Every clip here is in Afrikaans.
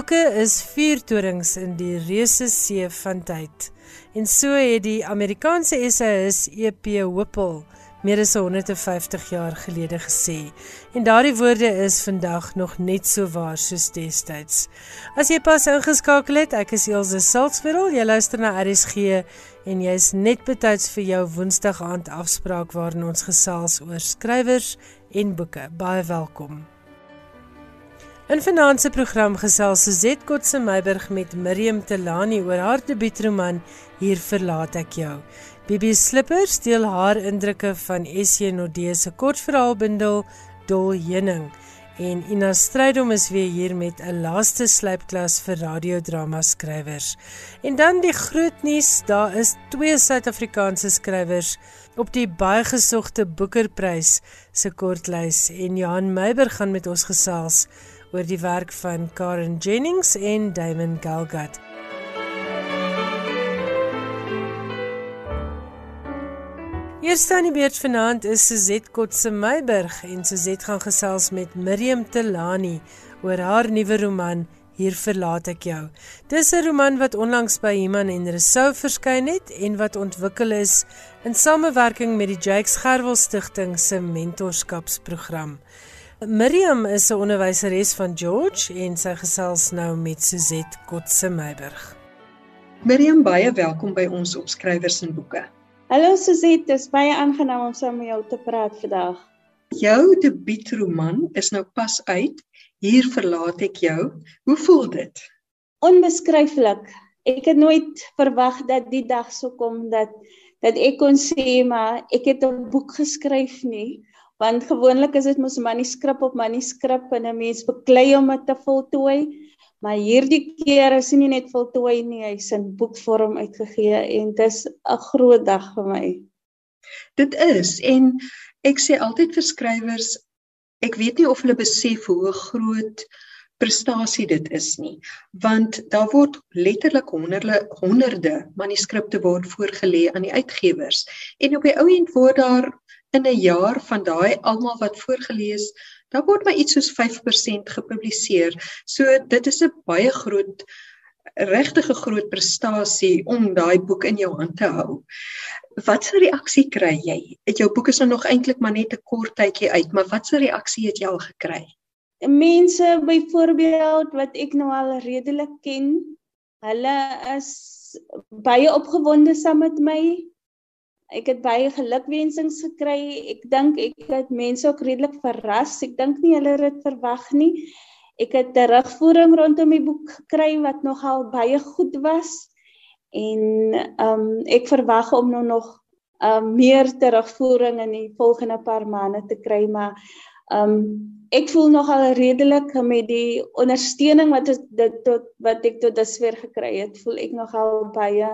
Boeke is vuurtorings in die reuse see van tyd. En so het die Amerikaanse essayist E.P. Whipple meer as 150 jaar gelede gesê. En daardie woorde is vandag nog net so waar soos destyds. As jy pas ingeskakel het, ek is Elsje Siltsveld. Jy luister na RSG en jy's net betyds vir jou Woensdag aand afspraak waarin ons gesels oor skrywers en boeke. Baie welkom. In se program gesels Suzette Kotse Meiburg met Miriam Telani oor haar debuutroman Hier verlaat ek jou. Bibi Slipper steel haar indrukke van SJ Nodee se kortverhaalbundel Dol Heuning en Ina Strydom is weer hier met 'n laaste slypklas vir radiodrama skrywers. En dan die groot nuus, daar is twee Suid-Afrikaanse skrywers op die baie gesogte Boekerprys se kortlys en Johan Meiburg gaan met ons gesels oor die werk van Karen Jennings en Damon Galgut. Eerste aan die beurt vanaand is Suzette Kotse Meiburg en Suzette gaan gesels met Miriam Telani oor haar nuwe roman Hier verlaat ek jou. Dis 'n roman wat onlangs by Iman en Resou verskyn het en wat ontwikkel is in samewerking met die Jakes Gerwel Stichting se mentorskapsprogram. Miriam is 'n onderwyseres van George en sy gesels nou met Suzette Kotse Meiburg. Miriam, baie welkom by ons opskrywers en boeke. Hallo Suzette, dit is baie aangenaam om saam met jou te praat vandag. Jou debuutroman is nou pas uit. Hier verlaat ek jou. Hoe voel dit? Onbeskryflik. Ek het nooit verwag dat die dag sou kom dat dat ek kon sê maar ek het 'n boek geskryf nie, want gewoonlik is dit mos manuskrip op manuskrip en 'n mens beklei om dit te voltooi. Maar hierdie keer is hy nie net voltooi nie, hy's in boekvorm uitgegee en dit is 'n groot dag vir my. Dit is en ek sê altyd vir skrywers, ek weet nie of hulle besef hoe groot prestasie dit is nie, want daar word letterlik honderde honderde manuskripte word voorgelê aan die uitgewers en op die ou end word daar in 'n jaar van daai almal wat voorgeles dan word maar iets soos 5% gepubliseer. So dit is 'n baie groot regtig 'n groot prestasie om daai boek in jou hand te hou. Wat 'n reaksie kry jy? Het jou boek is nou nog eintlik maar net 'n kort tydjie uit, maar wat 'n reaksie het jy al gekry? Mense byvoorbeeld wat ek nou al redelik ken, hulle is baie opgewonde saam met my. Ek het baie gelukwensings gekry. Ek dink ek het mense ook redelik verras. Ek dink nie hulle het dit verwag nie. Ek het terugvoering rondom die boek gekry wat nogal baie goed was. En ehm um, ek verwag om nou nog ehm um, meer terugvoering in die volgende paar maande te kry, maar ehm um, ek voel nogal redelik met die ondersteuning wat dit tot wat ek tot dusver gekry het. Voel ek nogal baie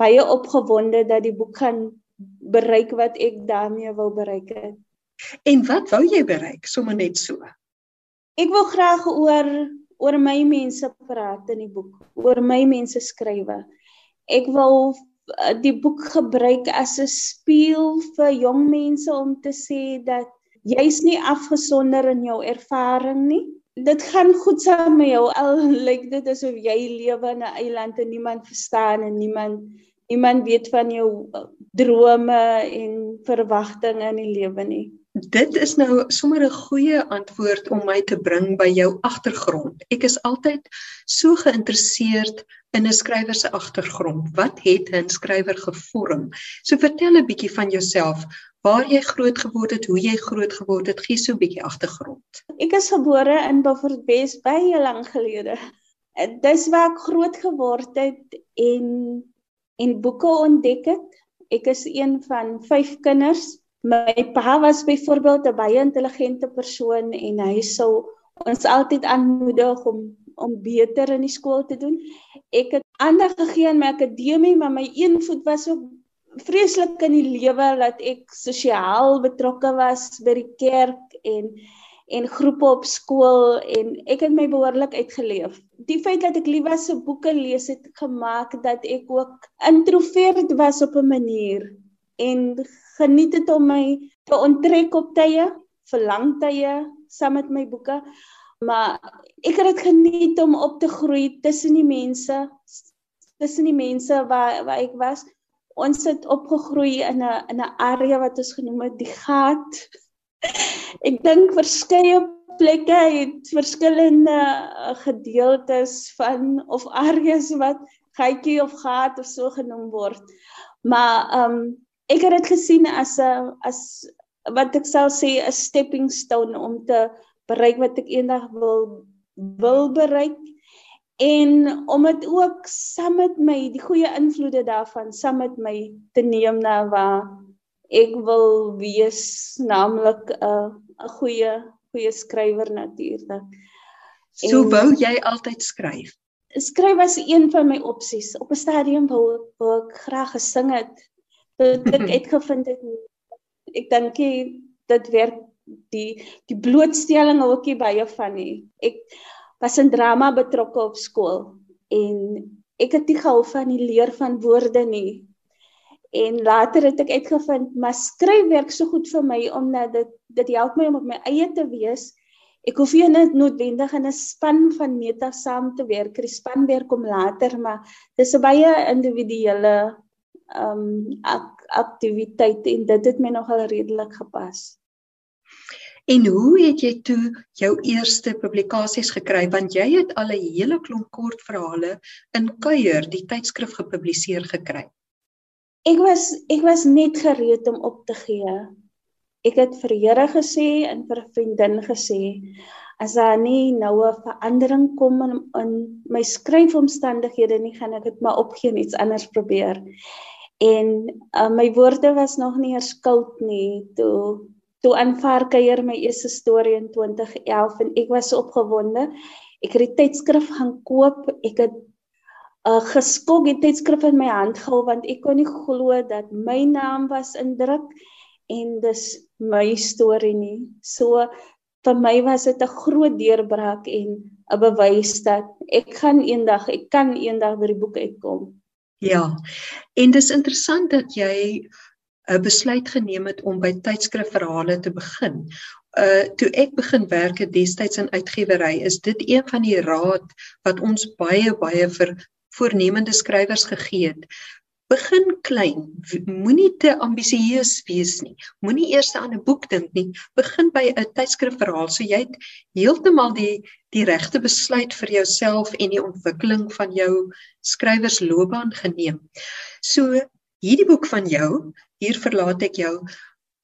baie opgewonde dat die boek gaan bereik wat ek daarmee wil bereik het. En wat wou jy bereik sommer net so? Ek wil graag oor oor my mense praat in die boek, oor my mense skrywe. Ek wil eh, die boek gebruik as 'n spieël vir jong mense om te sê dat jy's nie afgesonder in jou ervaring nie. Dit gaan goed saam met jou al lyk dit asof jy lewe in 'n eiland en niemand verstaan en niemand niemand weet van jou uh, drome en verwagtinge in die lewe nie. Dit is nou sommer 'n goeie antwoord om my te bring by jou agtergrond. Ek is altyd so geïnteresseerd in 'n skrywer se agtergrond. Wat het 'n skrywer gevorm? So vertel 'n bietjie van jouself. Waar jy groot geword het, hoe jy groot geword het, gee so 'n bietjie agtergrond. Ek is gebore in Beaufort West baie lank gelede. Dis waar ek groot geword het en en boeke ontdek het. Ek is een van 5 kinders. My pa was byvoorbeeld 'n baie intelligente persoon en hy sou ons altyd aanmoedig om om beter in die skool te doen. Ek het aandag gegee aan my akademie, maar my een voet was ook vreeslik in die lewe dat ek sosiaal betrokke was by die kerk en en groepe op skool en ek het my behoorlik uitgeleef. Die feit dat ek lief was vir boeke lees het gemaak dat ek ook introvert was op 'n manier en geniet het om my te onttrek op tye, vir lang tye saam met my boeke. maar ek het dit geniet om op te groei tussen die mense tussen die mense waar waar ek was ons het opgegroei in 'n in 'n area wat ons genoem het die gat ek dink verskeie plekke het verskillende uh, gedeeltes van of areas wat gatjie of gat of so genoem word. Maar ehm um, ek het dit gesien as 'n as wat ek sou sê 'n stepping stone om te bereik wat ek eendag wil wil bereik en om dit ook saam met my die goeie invloede daarvan saam met my te neem na waar ek wil wees naamlik 'n uh, 'n goeie goeie skrywer natuurlik. So en, wou jy altyd skryf? Skryf was een van my opsies. Op 'n stadium wou, wou ek graag gesing het. Tot ek uitgevind het ek dink dit werk die die blootstelling hou ek baie van nie. Ek was in drama betrokke op skool en ek het nie gehou van die leer van woorde nie. En later het ek uitgevind maar skryf werk so goed vir my omdat dit dit help my om op my eie te wees. Ek hoef nie net noodwendig in 'n span van meta saam te werk. Die span werk kom later, maar dis 'n baie individuele ehm um, ak aktiwiteit en dit het my nogal redelik gepas. En hoe het jy toe jou eerste publikasies gekry want jy het al 'n hele klomp kortverhale in Kuier die tydskrif gepubliseer gekry? Ek was ek was net gereed om op te gee. Ek het vir Here gesê en vir 'n vriendin gesê as daar nie nou 'n verandering kom in, in my skryfomstandighede nie, gaan ek dit maar opgee en iets anders probeer. En uh, my woorde was nog nie erskoud nie toe toe aanvaar kuier my eerste storie in 2011 en ek was so opgewonde. Ek het die tydskrif gaan koop. Ek het uh, geskok die tydskrif in my hand gehou want ek kon nie glo dat my naam was indruk en dis my storie nie. So vir my was dit 'n groot deurbraak en 'n bewys dat ek gaan eendag, ek kan eendag by die boek uitkom. Ja. En dis interessant dat jy 'n besluit geneem het om by tydskrifverhale te begin. Uh toe ek begin werk het destyds in uitgewery, is dit een van die raad wat ons baie baie vir voornemende skrywers gegee het. Begin klein. Moenie te ambisieus wees nie. Moenie eers aan 'n boek dink nie. Begin by 'n tydskrifverhaal so jy het heeltemal die die regte besluit vir jouself en die ontwikkeling van jou skrywersloopbaan geneem. So hierdie boek van jou hier verlaat ek jou.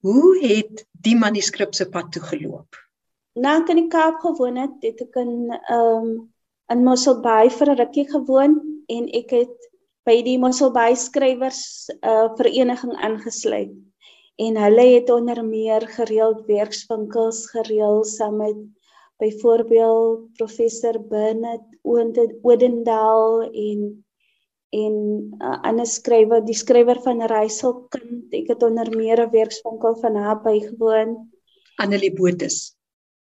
Hoe het die manuskrip se pad toe geloop? Na ek in die Kaap gewoon het, het ek in ehm um, in Mosselbaai vir 'n rukkie gewoon en ek het by die Mosselbaai skrywers uh vereniging aangesluit. En hulle het onder meer gereeld werkswinkels gereël saam met byvoorbeeld professor Bernard Odendaal en en 'n uh, ander skrywer, die skrywer van Reiselkind, ek het onder meer 'n werkswinkel van haar bygewoon. Annelie Botus.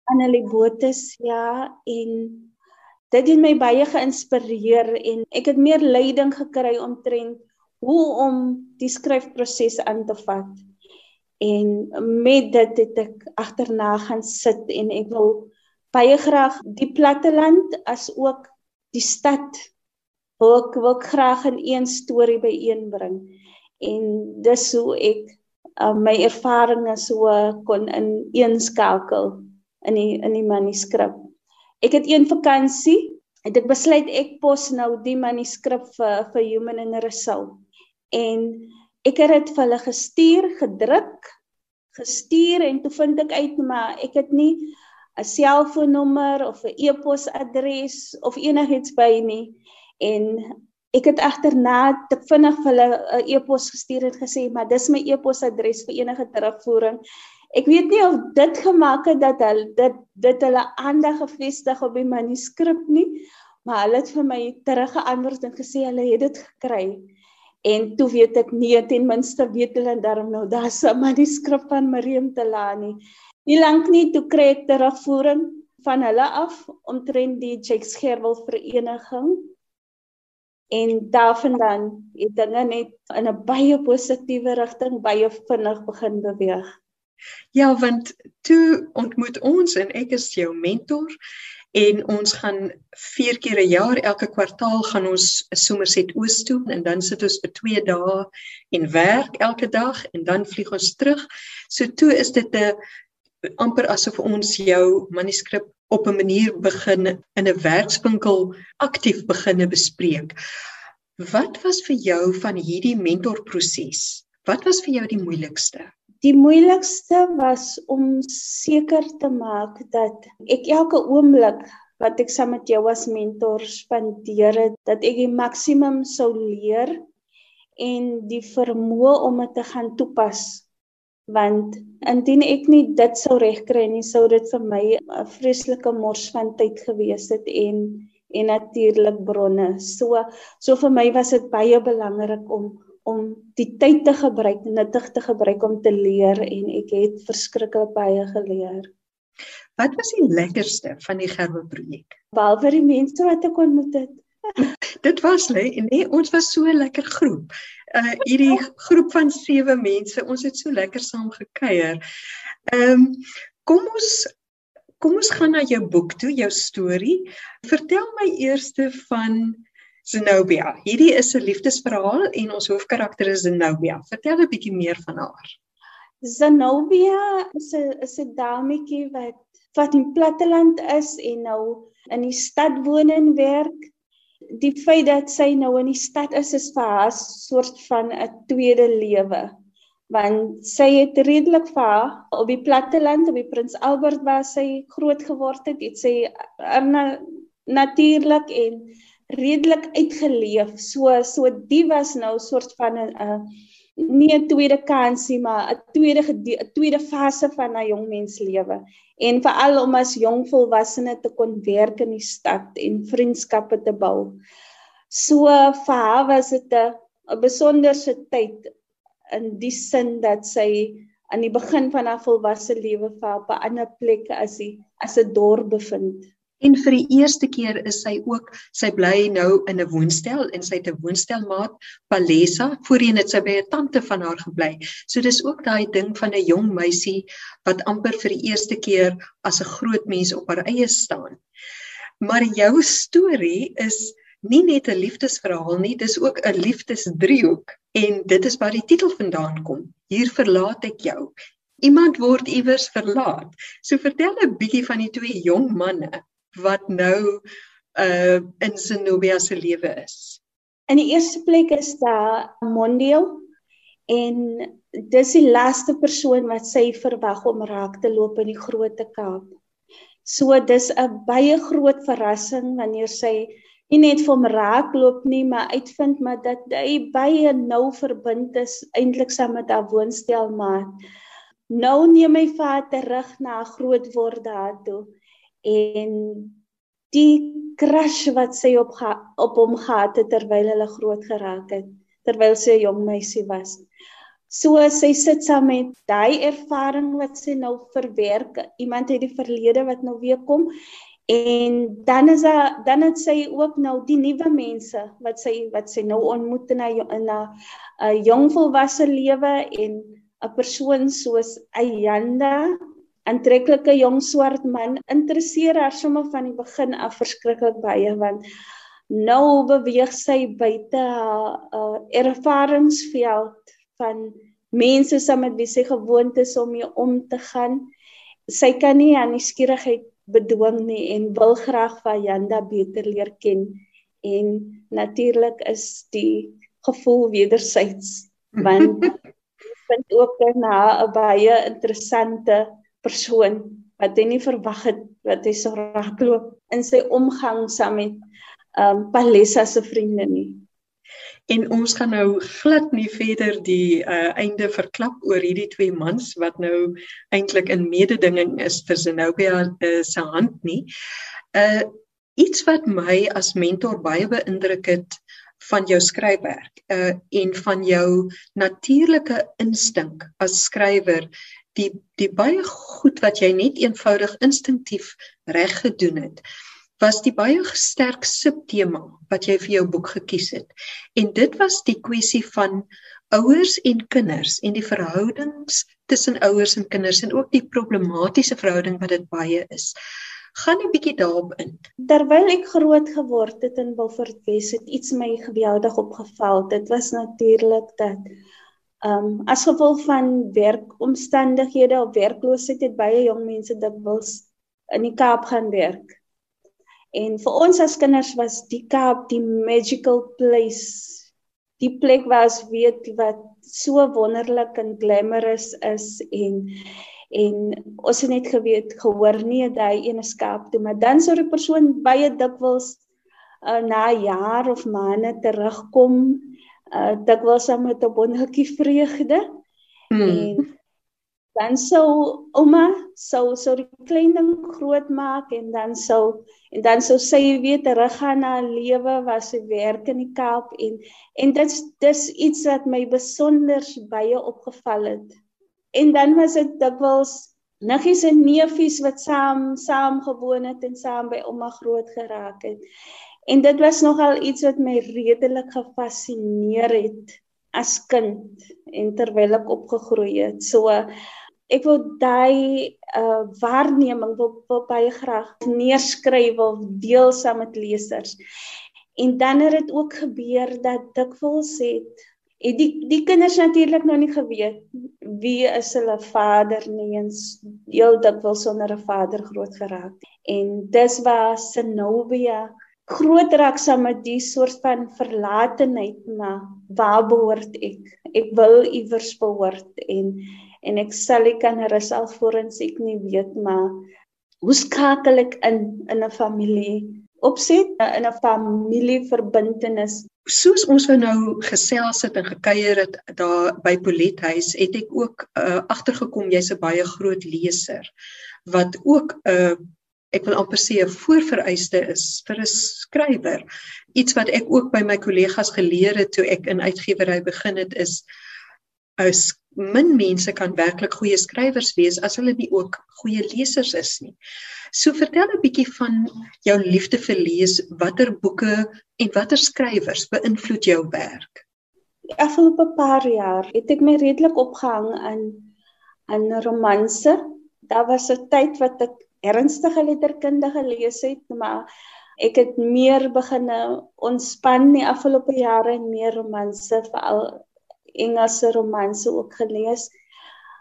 Annelie Botus, ja, en dit het my baie geïnspireer en ek het meer leiding gekry omtrent hoe om die skryfproses aan te vat. En met dit het ek agterna gaan sit en ek wil baie graag die platteland as ook die stad wil ek wil graag in een storie byeenbring. En dis hoe ek uh, my ervarings so kon in een skakel in die in die manuskrip. Ek het een vakansie het ek besluit ek pos nou die manuskrip vir vir Human and Result en ek het dit vir hulle gestuur, gedruk, gestuur en toe vind ek uit maar ek het nie 'n selfoonnommer of 'n e-posadres of enigiets by nie en ek het agterna te vinnig vir hulle 'n e-pos gestuur en gesê maar dis my e-posadres vir enige terugvoering. Ek weet nie of dit gemaak het dat hulle dit dit hulle aandag gefestig op die manuskrip nie, maar hulle het vir my teruggeantwoord en gesê hulle het dit gekry. En toe weet ek nie ten minste weet hulle daarom nou daar's 'n manuskrip van Mariam Telani. Nie lank nie toe kry ek terugvoering van hulle af omtrent die Jakes Gerwel vereniging en daarvandaan het dinge net in 'n baie positiewe rigting baie vinnig begin beweeg. Ja, want toe ontmoet ons en ek is jou mentor en ons gaan 4 keer 'n jaar elke kwartaal gaan ons Somerset Oos toe en dan sit ons vir 2 dae en werk elke dag en dan vlieg ons terug. So toe is dit 'n amper asof ons jou manuskrip op 'n manier begin in 'n werkswinkel aktief beginne bespreek. Wat was vir jou van hierdie mentorproses? Wat was vir jou die moeilikste? Die moeilikste was om seker te maak dat ek elke oomblik wat ek saam met jou as mentor spandeer het, dat ek die maksimum sou leer en die vermoë om dit te gaan toepas want indien ek nie dit sou regkry nie sou dit vir my 'n vreeslike mors van tyd gewees het en en natuurlik bronne. So so vir my was dit baie belangrik om om die tyd te gebruik, nuttig te gebruik om te leer en ek het verskriklik baie geleer. Wat was die lekkerste van die gerwe projek? Behalwe die mense wat ek ontmoet het. dit was nee, nee, ons was so 'n lekker groep uh hierdie groep van sewe mense. Ons het so lekker saam gekuier. Ehm um, kom ons kom ons gaan na jou boek toe, jou storie. Vertel my eers van Zenobia. Hierdie is 'n liefdesverhaal en ons hoofkarakter is Zenobia. Vertel 'n bietjie meer van haar. Zenobia is 'n is 'n dametjie wat wat in platteland is en nou in die stad woon en werk die feit dat sy nou in die stad is is vir haar soort van 'n tweede lewe. Want sy het redelik vir op die platteland op die Prins Albert waar sy groot geword het het sy na, natuurlik en redelik uitgeleef. So so die was nou soort van 'n nie 'n tweede kansie maar 'n tweede 'n tweede fase van 'n jong mens lewe en veral om as jong volwassene te kon werk in die stad en vriendskappe te bou. So vir haar was dit 'n besonderse tyd in die sin dat sy aan die begin van haar volwasse lewe vir 'n ander plek as die as 'n dorp bevind. En vir die eerste keer is sy ook, sy bly nou in 'n woonstel en sy het 'n woonstelmaat, Palesa. Voorheen het sy by 'n tante van haar gebly. So dis ook daai ding van 'n jong meisie wat amper vir die eerste keer as 'n groot mens op haar eie staan. Maar jou storie is nie net 'n liefdesverhaal nie, dis ook 'n liefdesdriehoek en dit is waar die titel vandaan kom. Hier verlaat ek jou. Iemand word iewers verlaat. So vertel 'n bietjie van die twee jong manne wat nou uh in Zenobia se lewe is. In die eerste plek is daar Mondial en dis die laaste persoon wat sy verwag om raak te loop in die Grote Kaap. So dis 'n baie groot verrassing wanneer sy nie net vir hom raak loop nie, maar uitvind maar dat hy baie nou verbind is eintlik saam met haar woonstel maar nou neem hy vaart terug na groot word daartoe en die crush wat sy op op hom gehad het terwyl hulle groot geraak het terwyl sy 'n jong meisie was. So sy sit saam met daai ervaring wat sy nou verwerk. Iemand uit die verlede wat nou weer kom. En dan is daar dan het sy ook nou die nuwe mense wat sy wat sy nou ontmoet in 'n in 'n jong volwasse lewe en 'n persoon soos Ayanda aantreklike jong swart man interesseer haar sommer van die begin af verskriklik baie want nou beweeg sy buite haar uh, ervaringsveld van mense saam met wie sy gewoond is om mee om te gaan. Sy kan nie aan die skierigheid bedwing nie en wil graag van Janda beter leer ken en natuurlik is die gevoel wederzijds want vind ook na 'n baie interessante persoon wat hy nie verwag het wat hy sou raakloop in sy omgang saam met ehm um, Palessa se vriende nie. En ons gaan nou glad nie verder die uh, einde verklap oor hierdie twee mans wat nou eintlik in mededinging is vir Zenobia uh, se hand nie. Uh iets wat my as mentor baie beïndruk het van jou skryfwerk uh en van jou natuurlike instink as skrywer die die baie goed wat jy net eenvoudig instinktief reg gedoen het was die baie sterk subtema wat jy vir jou boek gekies het en dit was die kwessie van ouers en kinders en die verhoudings tussen ouers en kinders en ook die problematiese verhouding wat dit baie is Gaan 'n bietjie daarop in. Terwyl ek groot geword het in Beaufort Wes, het iets my geweldig opgeval. Dit was natuurlik dat ehm um, as gevolg van werkomstandighede of werkloosheid het baie jong mense dikwels in die Kaap gaan werk. En vir ons as kinders was die Kaap die magical place. Die plek was weet wat so wonderlik en glamorous is en en ons het net geweet gehoor nie daai ene skaap toe maar dan sou die persoon baie dikwels uh, na jaar of maande terugkom uh, dikwels met 'n wonderlike vreugde mm. en dan sou ouma sou sou die klein ding groot maak en dan sou en dan sou sy weer teruggaan na lewe was sy werk in die Kaap en en dit dis iets wat my besonder baie opgeval het. En dan was dit dikwels niggies en neefies wat saam saam gewoon het en saam by ouma groot geraak het. En dit was nogal iets wat my redelik gefassineer het as kind en terwyl ek opgegroei het. So ek wil daai uh waarneming wil, wil baie graag neerskryf of deel saam met lesers. En dan het dit ook gebeur dat dikwels het het die die kinders natuurlik nou nie geweet wie is hulle vader nie eens heel dikwels sonder 'n vader groot geraak. En dis waar Sinovia groot raak saam met die soort van verlatenheid maar waar behoort ek? Ek wil iewers behoort en en ek sal ek kan rus alvorens ek nie weet maar hoe skakel ek in in 'n familie opset in 'n familieverbintenis soos ons nou gesels het en gekuier het daar by Polethuis het ek ook uh, agtergekom jy's 'n baie groot leser wat ook 'n uh, ek wil amper sê 'n voorvereiste is vir 'n skrywer iets wat ek ook by my kollegas geleer het toe ek in uitgewery begin het is is min mense kan werklik goeie skrywers wees as hulle nie ook goeie lesers is nie. So vertel 'n bietjie van jou liefde vir lees, watter boeke en watter skrywers beïnvloed jou werk? Die afgelope paar jaar het ek my redelik opgehang aan aan romanse. Daar was 'n tyd wat ek ernstige letterkunde gelees het, maar ek het meer begin ontspan die afgelope jare en meer romanse veral Engelse romanse ook gelees.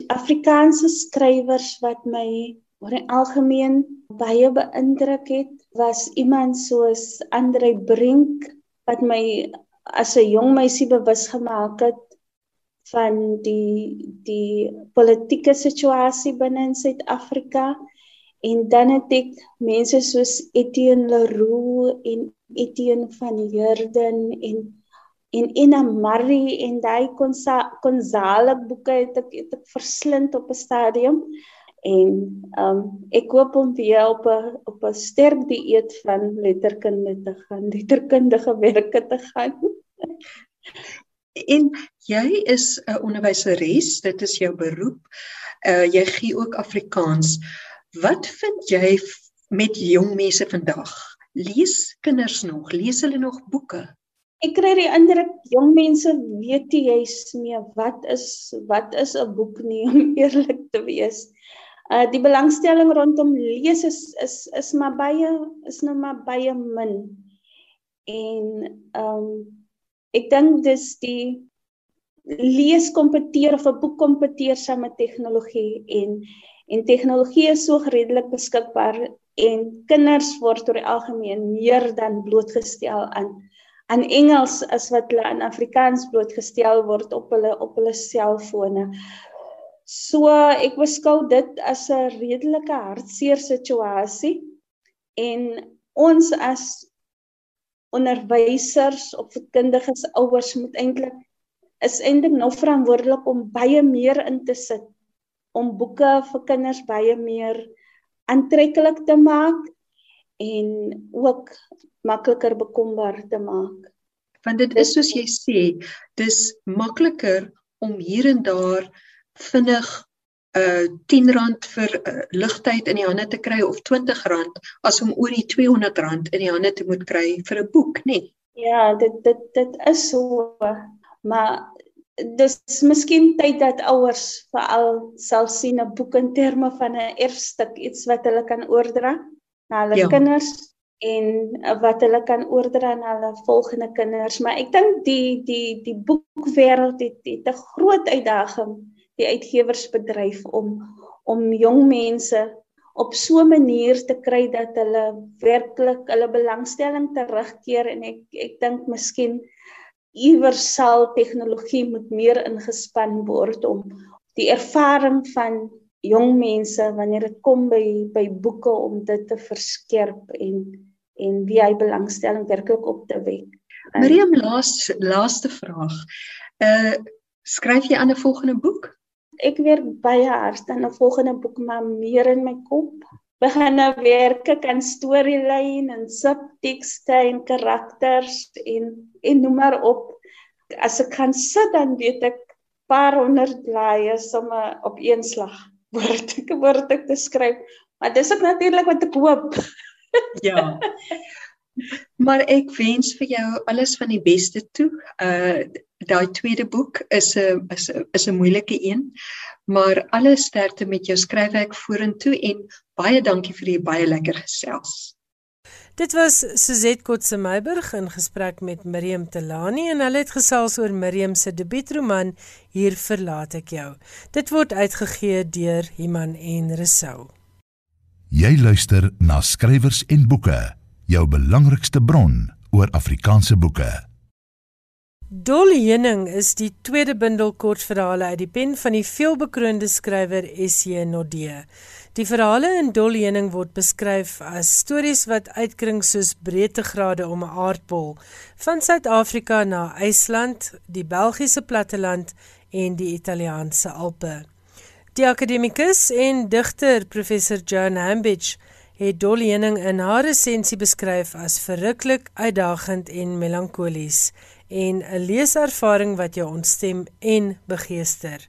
Afrikaanse skrywers wat my oor die algemeen baie beïndruk het, was iemand soos Andre Brink wat my as 'n jong meisie bewus gemaak het van die die politieke situasie binne in Suid-Afrika en dan het ek mense soos Etienne Leroux en Etienne van Heerden en en Ina Marie en daai konsale boeke het ek het ek verslind op 'n stadium en um ek hoop om weer op 'n op 'n sterk dieet van letterkunde te gaan, letterkundige werke te gaan. en jy is 'n onderwyseres, dit is jou beroep. Uh jy gee ook Afrikaans. Wat vind jy met jong mense vandag? Lees kinders nog? Lees hulle nog boeke? Ek kry die indruk jong mense weet nie jy's meer wat is wat is 'n boek nie om eerlik te wees. Uh die belangstelling rondom lees is is is maar baie is nou maar baie min. En um ek dink dis die lees kompeteer of 'n boek kompeteer saam met tegnologie en en tegnologie is so redelik beskikbaar en kinders word oor die algemeen meer dan blootgestel aan aan Engels as wat hulle in Afrikaans blootgestel word op hulle op hulle selfone. So ek beskou dit as 'n redelike hartseer situasie en ons as onderwysers of kundiges ouers moet eintlik is eintlik nou verantwoordelik om baie meer in te sit om boeke vir kinders baie meer aantreklik te maak en ook makliker bekombaar te maak. Want dit is soos jy sê, dis makliker om hier en daar vinnig uh R10 vir uh, ligtyd in die hande te kry of R20 as om oor die R200 in die hande te moet kry vir 'n boek, nê? Nee. Ja, dit dit dit is so. Maar dis miskien tyd dat ouers veral sal sien 'n boek in terme van 'n erfstuk, iets wat hulle kan oordra na hulle ja. kinders en wat hulle kan oordra aan hulle volgende kinders. Maar ek dink die die die boekwêreld het, het 'n groot uitdaging die uitgewersbedryf om om jong mense op so 'n manier te kry dat hulle werklik hulle belangstelling terugkeer en ek ek dink miskien iewers sal tegnologie moet meer ingespan word om die ervaring van jong mense wanneer dit kom by by boeke om dit te verskerp en en wie hy belangstelling werklik op te wek. Miriam laaste laaste vraag. Uh skryf jy aan 'n volgende boek? ek werk baie hard aan 'n volgende boek maar meer in my kop. Begin nou werk ek aan storielyn en subtekste en karakters en en noem maar op. As ek kan sit dan weet ek paar honderd blaaie sommer op een slag word ek word ek te skryf. Maar dis ek natuurlik wat ek hoop. ja. Maar ek wens vir jou alles van die beste toe. Uh daai tweede boek is 'n is 'n is 'n moeilike een, maar alle sterkte met jou skryfwerk vorentoe en baie dankie vir die baie lekker gesels. Dit was Suzette Kotse Meiburg in gesprek met Miriam Telani en hulle het gesels oor Miriam se debuutroman Hier verlaat ek jou. Dit word uitgegee deur Iman en Resou. Jy luister na skrywers en boeke, jou belangrikste bron oor Afrikaanse boeke. Dol Hening is die tweede bundel kortverhale uit die pen van die veelbekroonde skrywer S.J. Nodee. Die verhale in Dol Hening word beskryf as stories wat uitkring soos breedtegrade om 'n aardbol van Suid-Afrika na IJsland, die Belgiese platteland en die Italiaanse Alpe. Die akademikus en digter professor Joan Hambidge het Dol Hening in haar resensie beskryf as verruklik, uitdagend en melankolies en 'n leeservaring wat jou ontstem en begeester.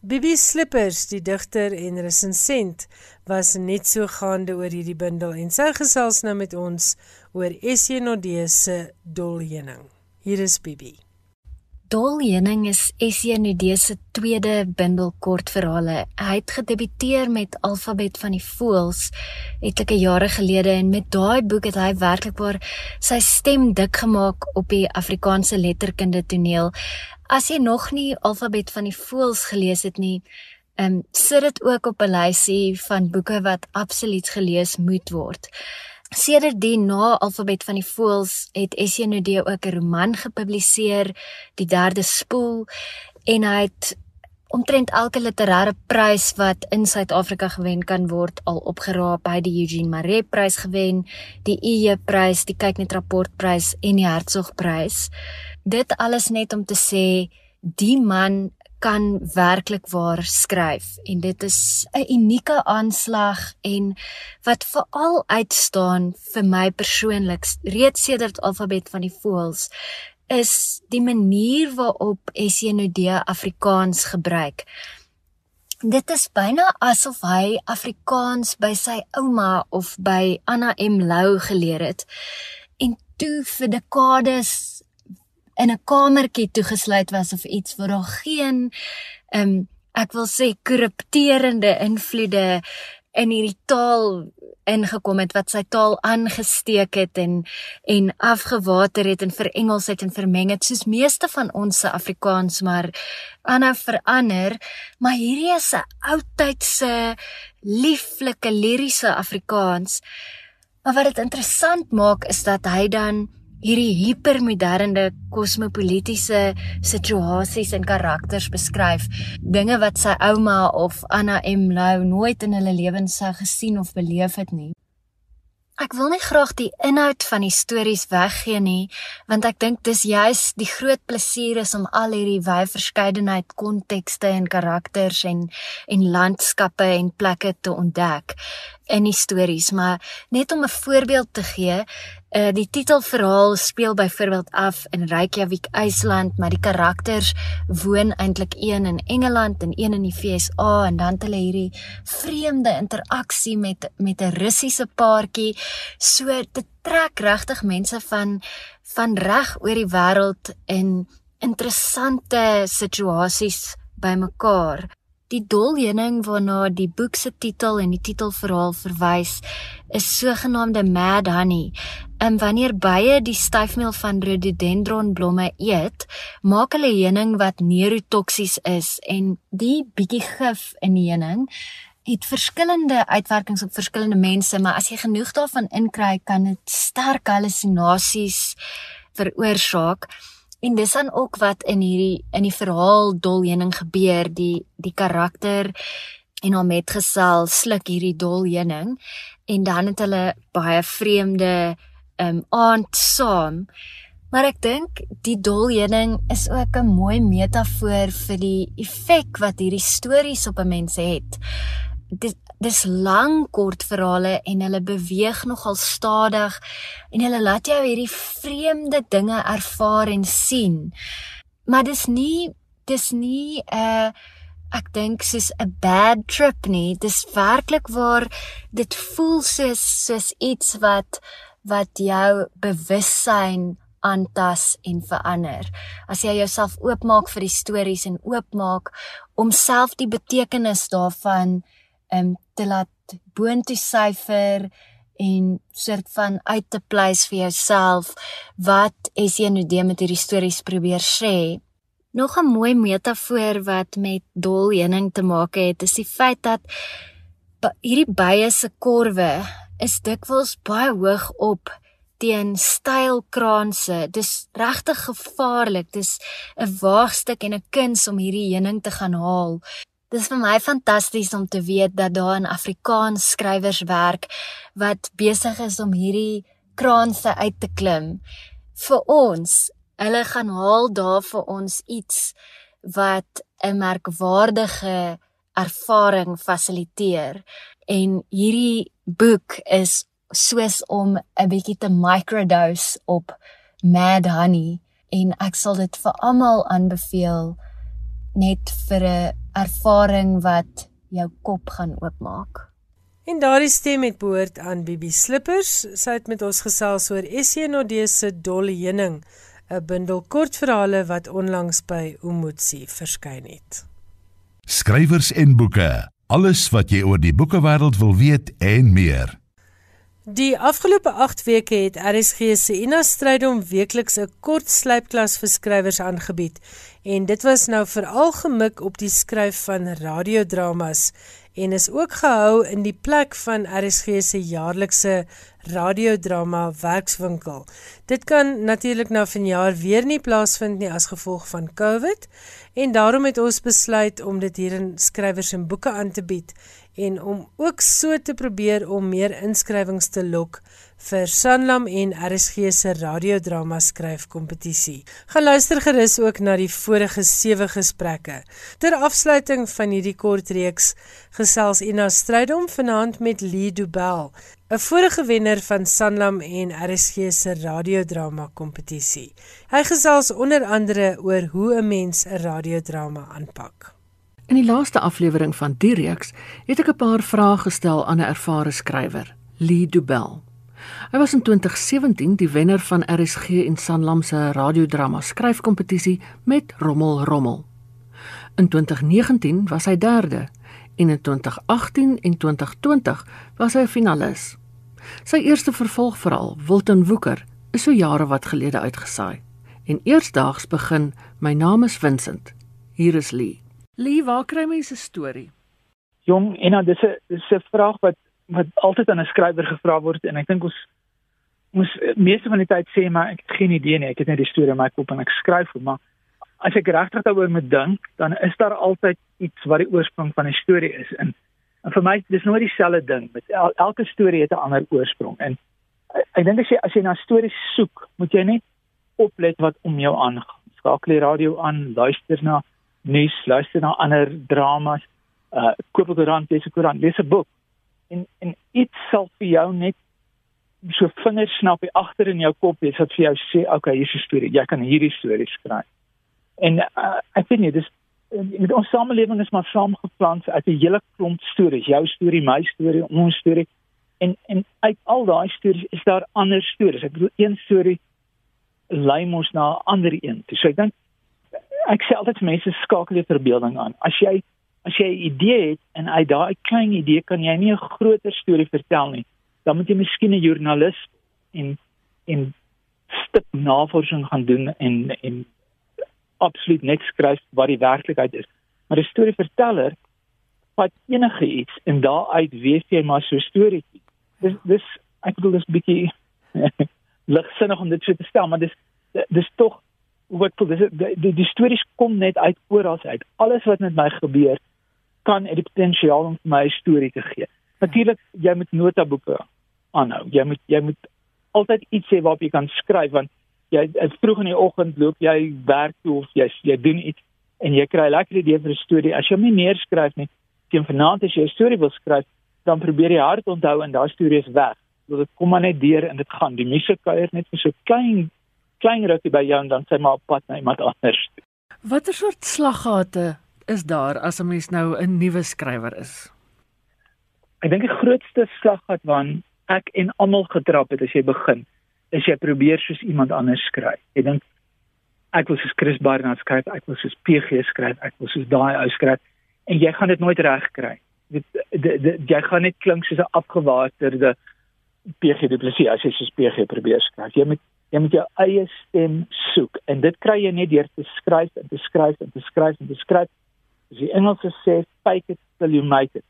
Bibi Slippers, die digter en resensent, was net so gaande oor hierdie bundel en sy gesels nou met ons oor Essie Nodee se Dolhening. Hier is Bibi. Dolhening is Essie Nodee se tweede bundel kortverhale. Hy het gedebuteer met Alfabet van die Voëls etlike jare gelede en met daai boek het hy werklikbaar sy stem dik gemaak op die Afrikaanse letterkunde toneel. As jy nog nie Alfabet van die Voëls gelees het nie, ehm um, sit dit ook op 'n lysie van boeke wat absoluut gelees moet word. Sedert die na alfabet van die voëls het SND ook 'n roman gepubliseer, Die derde spoel, en hy het omtrent elke literêre prys wat in Suid-Afrika gewen kan word al opgeraap. Hy het die Eugene Maree prys gewen, die EE prys, die Kyknet rapport prys en die Hertzog prys. Dit alles net om te sê die man kan werklik waar skryf en dit is 'n unieke aanslag en wat veral uitstaan vir my persoonlik reeds sedert alfabet van die voëls is die manier waarop SND Afrikaans gebruik. Dit is byna asof hy Afrikaans by sy ouma of by Anna M Lou geleer het en toe vir dekades in 'n kamertjie toegesluit was of iets waar daar geen ehm um, ek wil sê korrupterende invloede in hierdie taal ingekom het wat sy taal aangesteek het en en afgewater het en verengels het en vermeng het soos meeste van ons se Afrikaans maar aanhou verander. Maar hierdie is 'n oudtydse lieflike liriese Afrikaans. Maar wat dit interessant maak is dat hy dan hierdie hipermoderne kosmopolitiese situasies en karakters beskryf dinge wat sy ouma of Anna M. Lou nooit in hulle lewens sou gesien of beleef het nie. Ek wil nie graag die inhoud van die stories weggee nie, want ek dink dis juis die groot plesier is om al hierdie wye verskeidenheid kontekste en karakters en en landskappe en plekke te ontdek in die stories, maar net om 'n voorbeeld te gee, uh die titelverhaal speel byvoorbeeld af in Reykjavik, IJsland, maar die karakters woon eintlik een in Engeland en een in die VSA en dan het hulle hierdie vreemde interaksie met met 'n Russiese paartjie. So dit trek regtig mense van van reg oor die wêreld in interessante situasies bymekaar. Die dolheuning waarna die boek se titel en die titelverhaal verwys, is sogenaamde mad honey. En wanneer bye die styfmeel van rhododendron blomme eet, maak hulle heuning wat neurotoksies is en die bietjie gif in die heuning het verskillende uitwerkings op verskillende mense, maar as jy genoeg daarvan inkry, kan dit sterk halusinasies veroorsaak. En dis dan ook wat in hierdie in die verhaal Dolheuning gebeur, die die karakter en haar metgesel sluk hierdie Dolheuning en dan het hulle baie vreemde um aand saam. Maar ek dink die Dolheuning is ook 'n mooi metafoor vir die effek wat hierdie stories op 'n mens het. Dit dis lang kort verhale en hulle beweeg nogal stadig en hulle laat jou hierdie vreemde dinge ervaar en sien. Maar dis nie dis nie 'n uh, ek dink soos 'n bad trip nie. Dis werklik waar dit voel soos soos iets wat wat jou bewussyn aantas en verander. As jy jouself oopmaak vir die stories en oopmaak om self die betekenis daarvan um te laat boontoe syfer en soort van uit te pleis vir jouself wat SND met hierdie stories probeer sê. Nog 'n mooi metafoor wat met dolheuning te maak het, is die feit dat hierdie bye se korwe is dikwels baie hoog op teen styl kraanse. Dis regtig gevaarlik. Dis 'n waagstuk en 'n kuns om hierdie heuning te gaan haal. Dis vir my fantasties om te weet dat daar in Afrikaans skrywers werk wat besig is om hierdie kraanse uit te klim vir ons. Hulle gaan haal daar vir ons iets wat 'n merkwaardige ervaring fasiliteer en hierdie boek is soos om 'n bietjie te microdose op mad honey en ek sal dit vir almal aanbeveel net vir 'n ervaring wat jou kop gaan oopmaak. En daardie stem het behoort aan Bibi Slippers. Sy het met ons gesels oor Essenode se Dolle Heuning, 'n bundel kortverhale wat onlangs by Umotsi verskyn het. Skrywers en boeke. Alles wat jy oor die boekewêreld wil weet en meer. Die afgelope 8 weke het RSG se Ina Strydom weekliks 'n kort slypklas vir skrywers aangebied. En dit was nou veral gemik op die skryf van radiodramas en is ook gehou in die plek van RSG se jaarlikse radiodrama werkswinkel. Dit kan natuurlik nou vanjaar weer nie plaasvind nie as gevolg van COVID en daarom het ons besluit om dit hier in skrywers en boeke aan te bied en om ook so te probeer om meer inskrywings te lok vir Sanlam en RSG se radiodrama skryfkompetisie. Gaan luister gerus ook na die vorige 7 gesprekke. Ter afsluiting van hierdie kort reeks gesels Ina Strydom vanaand met Lee Dubel, 'n vorige wenner van Sanlam en RSG se radiodrama kompetisie. Hy gesels onder andere oor hoe 'n mens 'n radiodrama aanpak. In die laaste aflewering van die reeks het ek 'n paar vrae gestel aan 'n ervare skrywer, Lee Dubel. Hy was in 2017 die wenner van RSG en Sanlam se radiodrama skryfkompetisie met Rommel Rommel. In 2019 was hy derde en in 2018 en 2020 was hy 'n finalis. Sy eerste vervolgverhaal, Wilton Woeker, is so jare wat gelede uitgesaai. En eersdaags begin My naam is Vincent. Hier is Lee. Lee, waar kry mense storie? Jong, en dan dis 'n dis 'n vraag wat wat altyd aan 'n skrywer gevra word en ek dink ons moes meeste van die tyd sê maar ek het geen idee nie, ek het net die storie in my kop en ek skryf hom, maar as ek regtig daaroor moet dink, dan is daar altyd iets wat die oorsprong van 'n storie is en, en vir my dis nooit dieselfde ding met el, elke storie het 'n ander oorsprong en ek, ek dink as jy as jy na stories soek, moet jy net oplet wat om jou aangaan. Skakel die radio aan, luister na nuus, luister na ander dramas, uh koop 'n koerant, lees 'n koerant, lees 'n boek. En en iets sal vir jou net so vingersnappie agter in jou kop hê wat vir jou sê, okay, hier's 'n storie. Jy kan hierdie storie skryf. En uh, ek weet nie, dis met ons samelewing is maar saamgeplant uit 'n hele klomp stories, jou storie, my storie, ons storie. En en uit al daai stories is daar ander stories. Ek bedoel een storie lei mos na 'n ander een. So ek dink ek sê altyd mense skakel jou verbeelding aan. As jy as jy 'n idee het en uit daai klein idee kan jy nie 'n groter storie vertel nie, dan moet jy miskien 'n joernalis en en stip navorsing gaan doen en en absoluut net skryf wat die werklikheid is. Maar 'n storieverteller vat enige iets en daaruit wees jy maar so storieetjie. Dis dis ek bedoel dis bietjie ligsinnig om dit so te stel, maar dis dis tog wat dis die, die die stories kom net uit oral uit. Alles wat met my gebeur kan het die potensiaal om my 'n storie te gee. Natuurlik jy moet notaboeke aanhou. Jy moet jy moet altyd iets hê waarop jy kan skryf want jy vroeg in die oggend loop jy werk toe of jy jy doen iets en jy kry 'n lekker idee vir 'n storie. As jy hom nie neerskryf nie, teen vanaand as jy 'n storie wil skryf, dan probeer jy hard onthou en daai storie is weg. Want dit kom maar net deur en dit gaan. Die musiek kuier net vir so klein klein rukkie by jou en dan sê maar op pad na iemand anders. Watter soort slaggate is daar as 'n mens nou 'n nuwe skrywer is? Ek dink die grootste slaggat waarna ek en almal getrap het as jy begin, is jy probeer soos iemand anders skryf. Jy dink ek wil soos Chris Barnard skryf, ek wil soos PG skryf, ek wil soos daai ou skryf en jy gaan dit nooit reg kry. Dit jy gaan net klink soos 'n afgewaterde PG Du Plessis as jy soos PG probeer skryf. Jy moet jy moet jou eie stem soek en dit kry jy net deur te skryf en te skryf en te skryf en te skryf. As die Engelse sê fake it till you make it.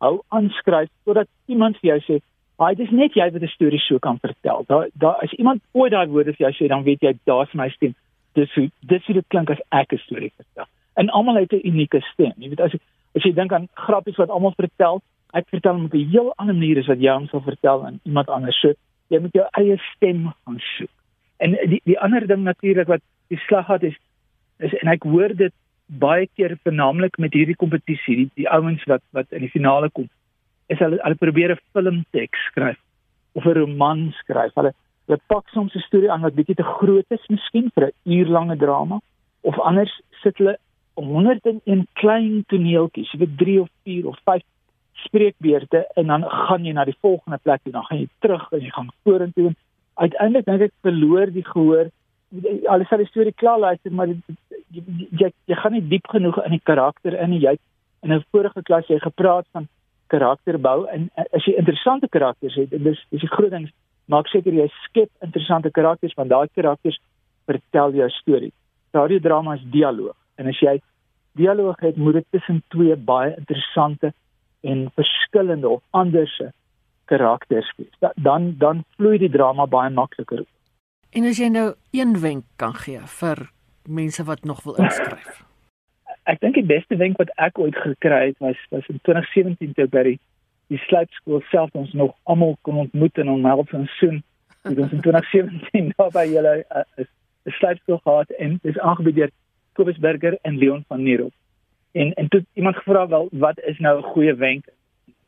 Hou aan skryf totdat iemand vir jou sê, "Haai, dis net jy wat 'n storie so kan vertel." Daar daar as iemand ooit daai woorde vir jou sê, dan weet jy daar's my stem. Dis hoe dis hoe dit klink as ek 'n storie vertel en almal het 'n unieke stem. Jy weet as as jy dink aan grappies wat almal vertel, ek vertel hom op 'n heel ander manier as wat jy hom sou vertel aan iemand anders. So jy moet jou eie stem gaan soek. En die die ander ding natuurlik wat die slag gehad is is en ek hoor dit baie keer vernaamlik met hierdie kompetisie, die, die ouens wat wat in die finale kom, is hulle hulle probeer 'n filmteks skryf of 'n roman skryf. Hulle hulle pak soms 'n storie aan wat bietjie te groot is miskien vir 'n uurlange drama of anders sit hulle 101 klein toneeltjies, jy weet 3 of 4 of 5 spreekbeurte en dan gaan jy na die volgende plek toe, dan gaan jy terug en jy gaan vorentoe. Uiteindelik dink ek verloor die gehoor alles sal die storie klaar luister, maar jy, jy jy gaan nie diep genoeg in die karakter in jy in 'n vorige klas jy gepraat van karakterbou en as jy interessante karakters het, dis dis die groot ding maak seker jy skep interessante karakters want daai karakters vertel jou storie. Radiodrama is dialoog en as jy dialoog het, moet dit tussen twee baie interessante en verskillende of anderse karakters wees. Dan dan vloei die drama baie makliker. En as jy nou een wenk kan gee vir mense wat nog wil inskryf. Ek dink die beste wenk wat ek ooit gekry het was was in 2017 toe by die, die sluitskool self ons nog almal kon ontmoet en omhels en soen. Dit was in 2017 daar by julle uh, 'n sluitskool gehad en dis aangebied deur Kobus Burger en Leon van Nierop. En en toe iemand gevra wel wat is nou 'n goeie wenk?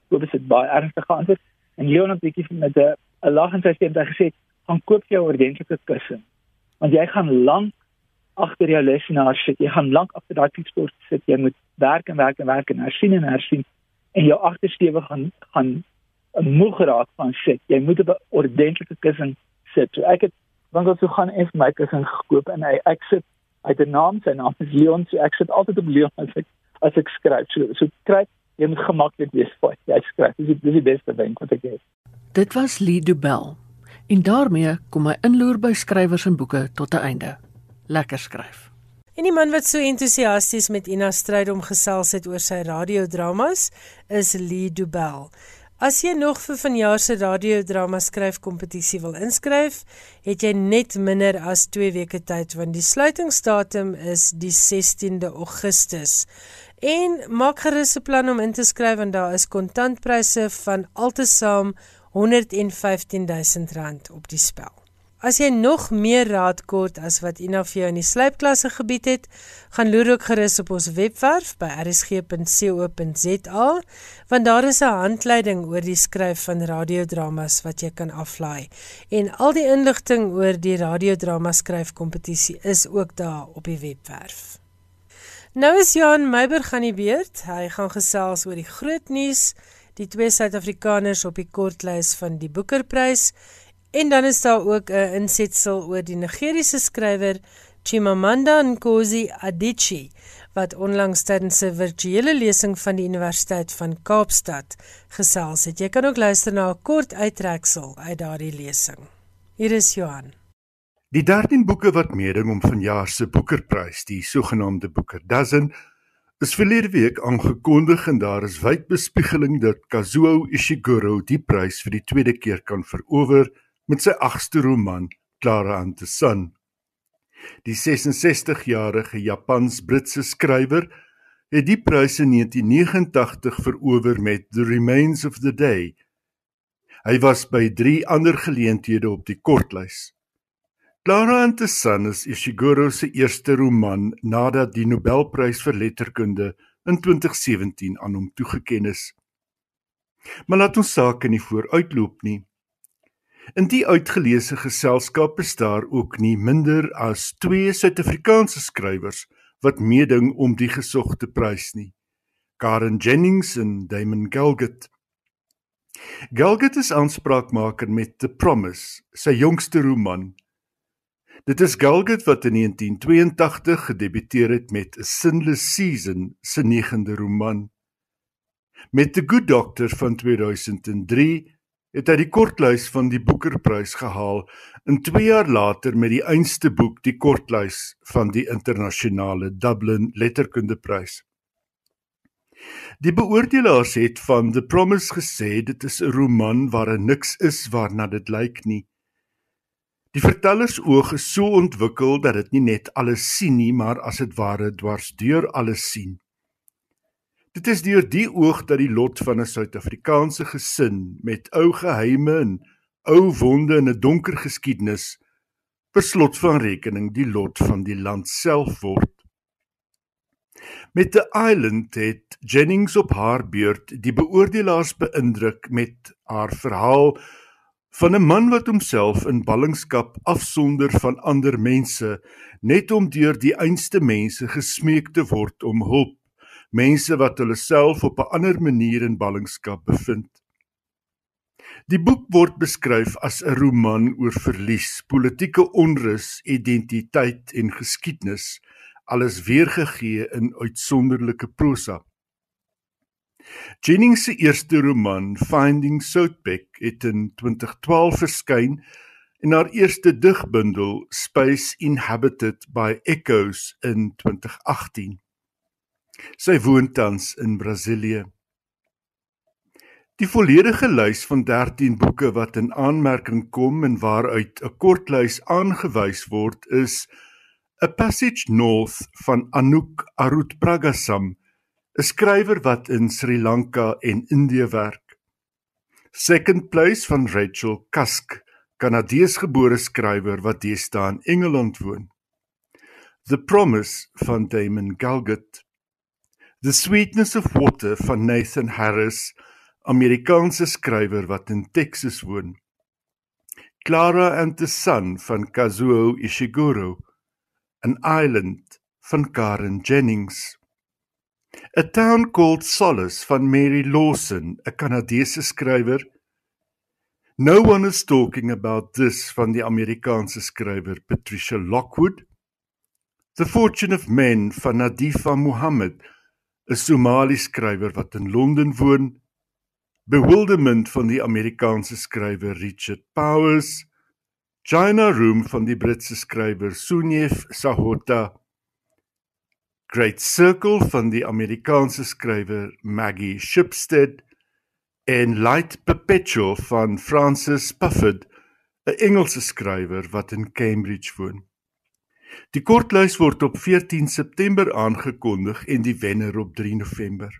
Kobus het baie ernstig geantwoord en Leon het bietjie met 'n 'n lag in sy stem gesê, "Gaan koop jou 'n ordentlike kussing." Want jy gaan lank agter jou lesenaar sit. Jy gaan lank agter daai toetsport sit. Jy moet werk en werk en werk en hersien en hersien en jou agtersteewe gaan gaan moeg raak van sit. Jy moet 'n ordentlike kussing sit. So ek het want ek sou gaan en my kussing gekoop en hy ek sit uit 'n naam sy naam is Leon so ek sit altyd op Leon as ek as ek skryf so so kry jy moet gemaklik wees vir jy skryf dis dis die beste ding wat ek het dit was Lee Dubel en daarmee kom my inloer by skrywers en boeke tot 'n einde lekker skryf En die man wat so entoesiasties met Ina stryd om gesels het oor sy radiodramas is Lee Dubel. As jy nog vir vanjaar se radiodrama skryfkompetisie wil inskryf, het jy net minder as 2 weke tyd want die sluitingsdatum is die 16de Augustus. En maak gerus 'n plan om in te skryf want daar is kontantpryse van altesaam R115 000 op die spel. As jy nog meer raad kort as wat Ina vir jou in die slypklasse gebied het, gaan loer ook gerus op ons webwerf by rsg.co.za want daar is 'n handleiding oor die skryf van radiodramas wat jy kan aflaai. En al die inligting oor die radiodrama skryfkompetisie is ook daar op die webwerf. Nou is Jan Meiberg aan die beurt. Hy gaan gesels oor die groot nuus, die twee Suid-Afrikaners op die kortlys van die Boekerprys En dan is daar ook 'n insetsel oor die Nigeriese skrywer Chimamanda Ngozi Adichie wat onlangs tydens 'n virtuele lesing van die Universiteit van Kaapstad gesels het. Jy kan ook luister na 'n kort uittreksel uit daardie lesing. Hier is Johan. Die 13 boeke wat meeding om vanjaar se Boekerprys, die sogenaamde Booker Dozen, is verlede week aangekondig en daar is wyd bespiegeling dat Kazuo Ishiguro die prys vir die tweede keer kan verower met sy agste roman Clara and the Sun. Die 66-jarige Japans-Britse skrywer het die prys in 1989 verower met The Remains of the Day. Hy was by 3 ander geleenthede op die kortlys. Clara and the Sun is Ishiguro se eerste roman nadat die Nobelprys vir letterkunde in 2017 aan hom toegekend is. Maar laat ons sake nie vooruitloop nie. In die uitgeleese geselskap is daar ook nie minder as twee Suid-Afrikaanse skrywers wat meeding om die gesogte prys nie. Karen Jennings en Damon Galgut. Galgut is aanspraakmaker met The Promise, sy jongste roman. Dit is Galgut wat in 1982 gedebuteer het met A Sinless Season, sy negende roman. Met The Good Doctor van 2003 het hy die kortlys van die Boekerprys gehaal en 2 jaar later met die einste boek die kortlys van die internasionale Dublin Letterkundeprys. Die beoordelaars het van The Promise gesê dit is 'n roman waarin niks is waarna dit lyk nie. Die vertellers oog is so ontwikkel dat dit nie net alles sien nie, maar as dit ware dwars deur alles sien. Dit is deur die oog dat die lot van 'n Suid-Afrikaanse gesin met ou geheime en ou wonde en 'n donker geskiedenis beslot van rekening die lot van die land self word. Met The Island het Jennings op haar beurt die beoordelaars beïndruk met haar verhaal van 'n man wat homself in ballingskap afsonder van ander mense net om deur die einste mense gesmeek te word om hulp mense wat hulle self op 'n ander manier in ballingskap bevind. Die boek word beskryf as 'n roman oor verlies, politieke onrus, identiteit en geskiedenis, alles weergegee in uitsonderlike prosa. Jennings se eerste roman, Finding Southbeck, het in 2012 verskyn en haar eerste digbundel, Space Inhabited by Echoes in 2018. Sy woon tans in Brasilië. Die volledige lys van 13 boeke wat in aanmerking kom en waaruit 'n kortlys aangewys word is A Passage North van Anouk Arutpragasam, 'n skrywer wat in Sri Lanka en Indië werk. Second Place van Rachel Cusk, Kanadeesgebore skrywer wat deesdae in Engeland woon. The Promise van Damon Galgut. The Sweetness of Water van Nathan Harris, Amerikaanse skrywer wat in Texas woon. Clara and the Sun van Kazuo Ishiguro, An Island van Karen Jennings. A Town Called Solace van Mary Lawson, 'n Kanadese skrywer. No one is talking about this van die Amerikaanse skrywer Patricia Lockwood. The Fortune of Men van Nadifa Muhammad 'n Somali skrywer wat in Londen woon, Bewilderment van die Amerikaanse skrywer Richard Powers, China Room van die Britse skrywer Sunyef Sahota, Great Circle van die Amerikaanse skrywer Maggie Shipstead en Light Perpetual van Francis Pufford, 'n Engelse skrywer wat in Cambridge woon. Die kortlys word op 14 September aangekondig en die wenner op 3 November.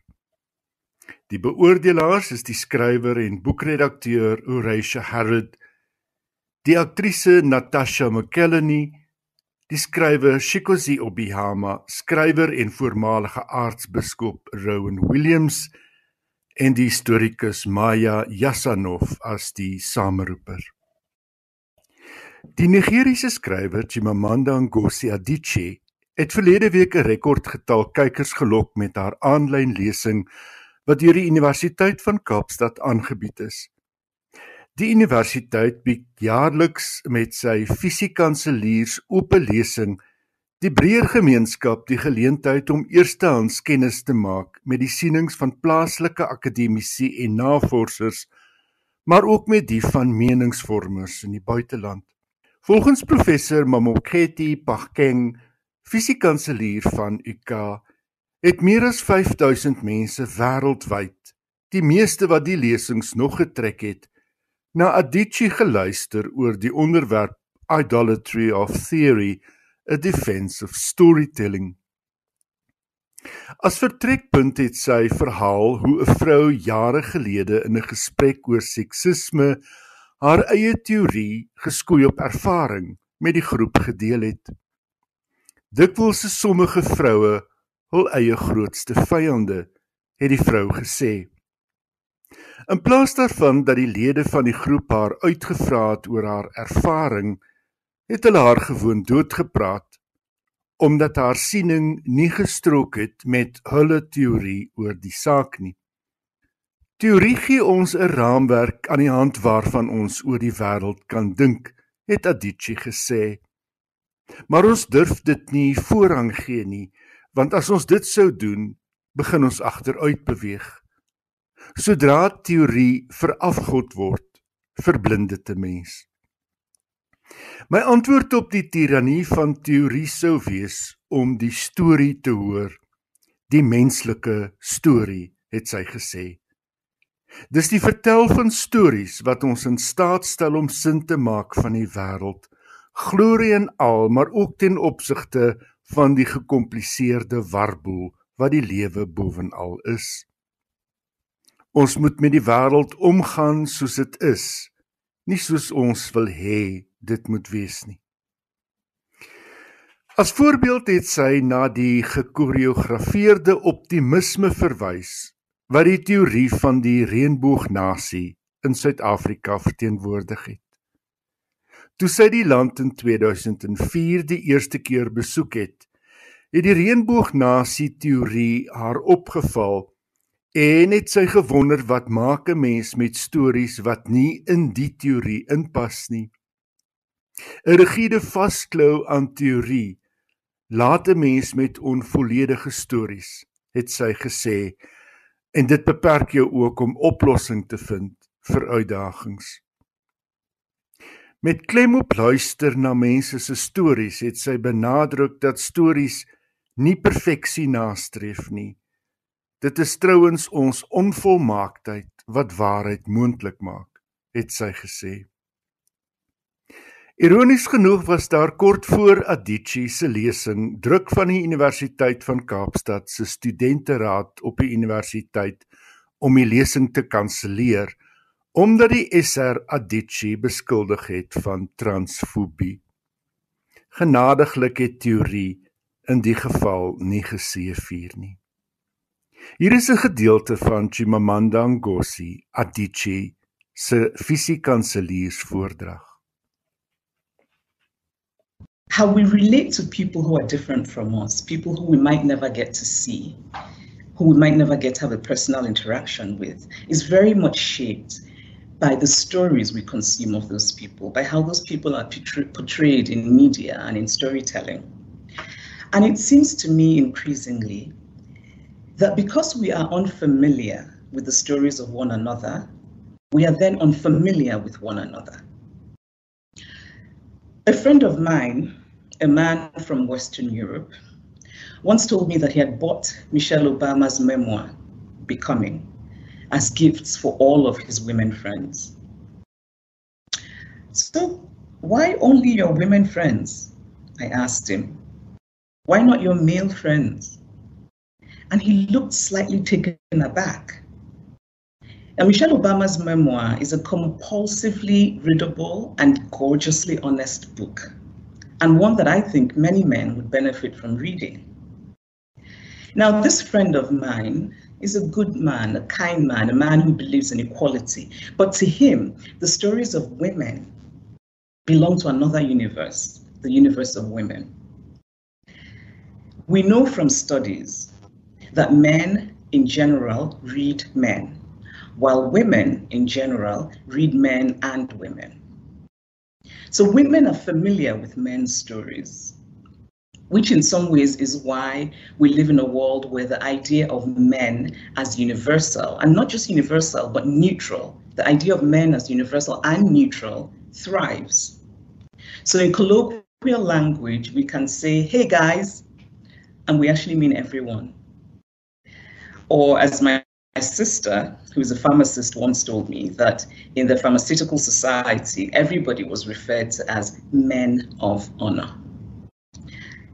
Die beoordelaars is die skrywer en boekredakteur Horatia Harrod, die aktrise Natasha McKelleney, die skrywer Shikozi Obihama, skrywer en voormalige aartsbiskop Rowan Williams en die historikus Maya Yasanov as die sameroeper. Die Nigeriese skrywer Chimamanda Ngozi Adichie het verlede week 'n rekordgetal kykers gelok met haar aanlyn lesing wat deur die Universiteit van Kaapstad aangebied is. Die universiteit bied jaarliks met sy fisiekanseliers oop lesing die breër gemeenskap die geleentheid om eerstehands kennis te maak met die sienings van plaaslike akademici en navorsers, maar ook met die van meningsvormers in die buiteland. Volgens professor Mamoketi Pagkeng, fisiekanselier van UK, het meer as 5000 mense wêreldwyd, die meeste wat die lesings nog getrek het, na Adichie geluister oor die onderwerp Idolatry of Theory, a Defense of Storytelling. As vertrekpunt het sy verhaal hoe 'n vrou jare gelede in 'n gesprek oor seksisme haar eie teorie geskoei op ervaring met die groep gedeel het. Dikwels se sommige vroue hul eie grootste vyande, het die vrou gesê. In plaas daarvan dat die lede van die groep haar uitgevra het oor haar ervaring, het hulle haar gewoon doodgepraat omdat haar siening nie gestrook het met hulle teorie oor die saak nie. Teorie gee ons 'n raamwerk aan die hand waarvan ons oor die wêreld kan dink, het Adichie gesê. Maar ons durf dit nie voorrang gee nie, want as ons dit sou doen, begin ons agteruit beweeg. Sodra teorie verafgod word, verblind dit 'n mens. My antwoord op die tirannie van teorie sou wees om die storie te hoor. Die menslike storie, het sy gesê. Dis die vertel van stories wat ons in staat stel om sin te maak van die wêreld, glorie en al, maar ook ten opsigte van die gekompliseerde warboel wat die lewe bovenal is. Ons moet met die wêreld omgaan soos dit is, nie soos ons wil hê dit moet wees nie. As voorbeeld het sy na die gekoreografeerde optimisme verwys wat die teorie van die reënboognasie in Suid-Afrika verteenwoordig het. Toe sy die land in 2004 die eerste keer besoek het, het die reënboognasie teorie haar opgeval en het sy gewonder wat maak 'n mens met stories wat nie in die teorie inpas nie. 'n Rigiede vasklou aan teorie laat 'n mens met onvolledige stories, het sy gesê, en dit beperk jou ook om oplossing te vind vir uitdagings. Met klem op luister na mense se stories, het sy benadruk dat stories nie perfeksie nastreef nie. Dit is trouens ons onvolmaaktheid wat waarheid moontlik maak, het sy gesê. Ironies genoeg was daar kort voor Adichie se lesing druk van die Universiteit van Kaapstad se studenteraad op die universiteit om die lesing te kanselleer omdat die SR Adichie beskuldig het van transfobie. Genadiglik het teorie in die geval nie geseëvier nie. Hier is 'n gedeelte van Chimamanda Ngozi Adichie se fisiekanseliers-voordrag. How we relate to people who are different from us, people who we might never get to see, who we might never get to have a personal interaction with, is very much shaped by the stories we consume of those people, by how those people are portrayed in media and in storytelling. And it seems to me increasingly that because we are unfamiliar with the stories of one another, we are then unfamiliar with one another. A friend of mine a man from Western Europe, once told me that he had bought Michelle Obama's memoir, Becoming, as gifts for all of his women friends. So, why only your women friends? I asked him. Why not your male friends? And he looked slightly taken aback. Michelle Obama's memoir is a compulsively readable and gorgeously honest book and one that I think many men would benefit from reading. Now, this friend of mine is a good man, a kind man, a man who believes in equality. But to him, the stories of women belong to another universe, the universe of women. We know from studies that men in general read men, while women in general read men and women. So women are familiar with men's stories. which in some ways is why we live in a world where the idea of men as universal, and not just universal, but neutral, the idea of men as universal and neutral thrives. So in colloquial language, we can say, hey guys, and we actually mean everyone. Or as my sister, who's a pharmacist, once told me that in the pharmaceutical society, everybody was referred to as men of honor.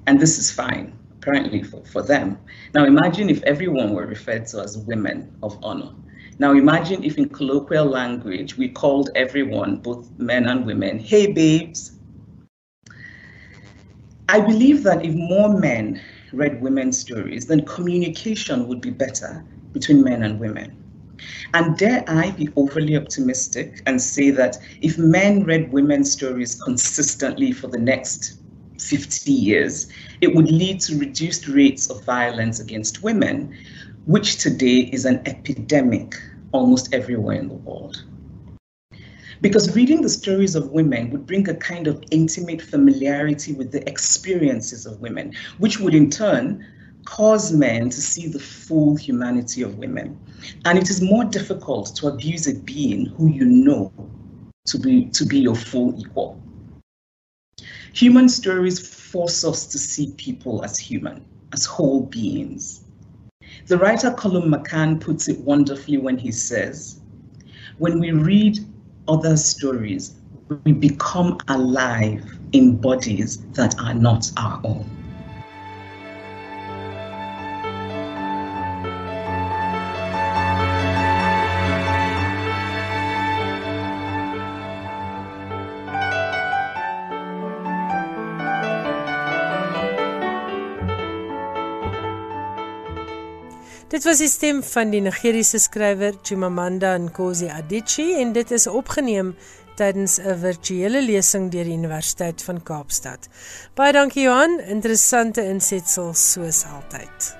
And this is fine, apparently, for, for them. Now imagine if everyone were referred to as women of honor. Now imagine if in colloquial language we called everyone, both men and women, hey babes. I believe that if more men read women's stories, then communication would be better between men and women. And dare I be overly optimistic and say that if men read women's stories consistently for the next 50 years, it would lead to reduced rates of violence against women, which today is an epidemic almost everywhere in the world. Because reading the stories of women would bring a kind of intimate familiarity with the experiences of women, which would in turn cause men to see the full humanity of women. And it is more difficult to abuse a being who you know to be, to be your full equal. Human stories force us to see people as human, as whole beings. The writer Colum McCann puts it wonderfully when he says, when we read other stories, we become alive in bodies that are not our own. Dit was die stem van die Nigeriese skrywer Chimamanda Ngozi Adichie en dit is opgeneem tydens 'n virtuele lesing deur die Universiteit van Kaapstad. Baie dankie Johan, interessante insetsels soos altyd.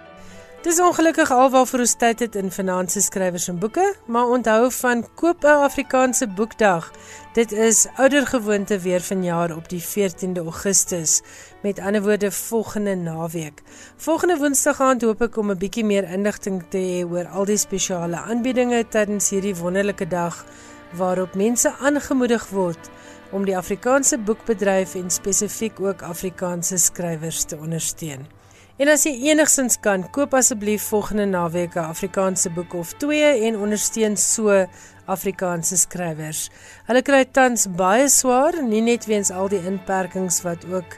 Dis ongelukkig alwaarvoor ons tyd het in finansies skrywers en boeke, maar onthou van koop 'n Afrikaanse boekdag. Dit is oudergewoonte weer vanjaar op die 14de Augustus. Met ander woorde volgende naweek. Volgende Woensdag aand hoop ek om 'n bietjie meer inligting te hê oor al die spesiale aanbiedinge tydens hierdie wonderlike dag waarop mense aangemoedig word om die Afrikaanse boekbedryf en spesifiek ook Afrikaanse skrywers te ondersteun. En as jy enigsins kan, koop asseblief volgende naweek 'n Afrikaanse boek of twee en ondersteun so Afrikaanse skrywers. Hulle kry tans baie swaar, nie net weens al die inperkings wat ook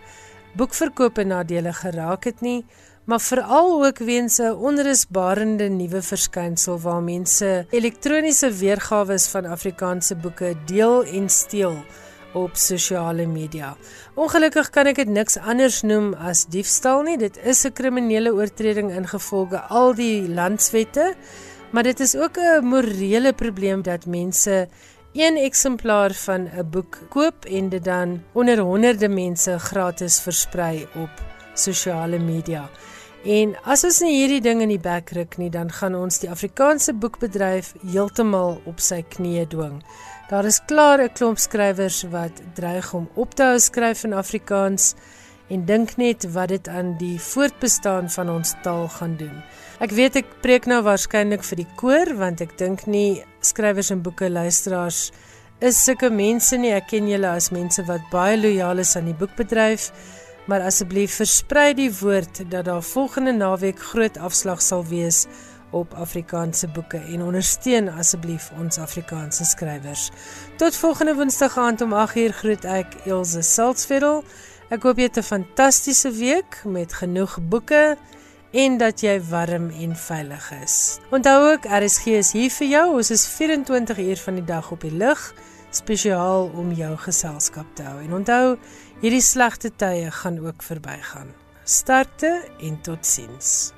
boekverkope nadele geraak het nie, maar veral ook weens 'n onrusbarende nuwe verskynsel waar mense elektroniese weergawe van Afrikaanse boeke deel en steel op sosiale media. Ongelukkig kan ek dit niks anders noem as diefstal nie. Dit is 'n kriminele oortreding ingevolge al die landswette, maar dit is ook 'n morele probleem dat mense een eksemplaar van 'n boek koop en dit dan onder honderde mense gratis versprei op sosiale media. En as ons nie hierdie ding in die bek ruk nie, dan gaan ons die Afrikaanse boekbedryf heeltemal op sy knieë dwing. Daar is klaar 'n klomp skrywers wat dreig om op te hou skryf in Afrikaans en dink net wat dit aan die voortbestaan van ons taal gaan doen. Ek weet ek preek nou waarskynlik vir die koor want ek dink nie skrywers en boeke luisteraars is sulke mense nie. Ek ken julle as mense wat baie lojaal is aan die boekbedryf. Maar asseblief versprei die woord dat daar volgende naweek groot afslag sal wees op Afrikaanse boeke en ondersteun asseblief ons Afrikaanse skrywers. Tot volgende Woensdag aand om 8uur groet ek Elsje Salzveld. Ek hoop jy het 'n fantastiese week met genoeg boeke en dat jy warm en veilig is. Onthou ook RSG is hier vir jou. Ons is 24 uur van die dag op die lug spesiaal om jou geselskap te hou. En onthou, hierdie slegte tye gaan ook verbygaan. Sterkte en totsiens.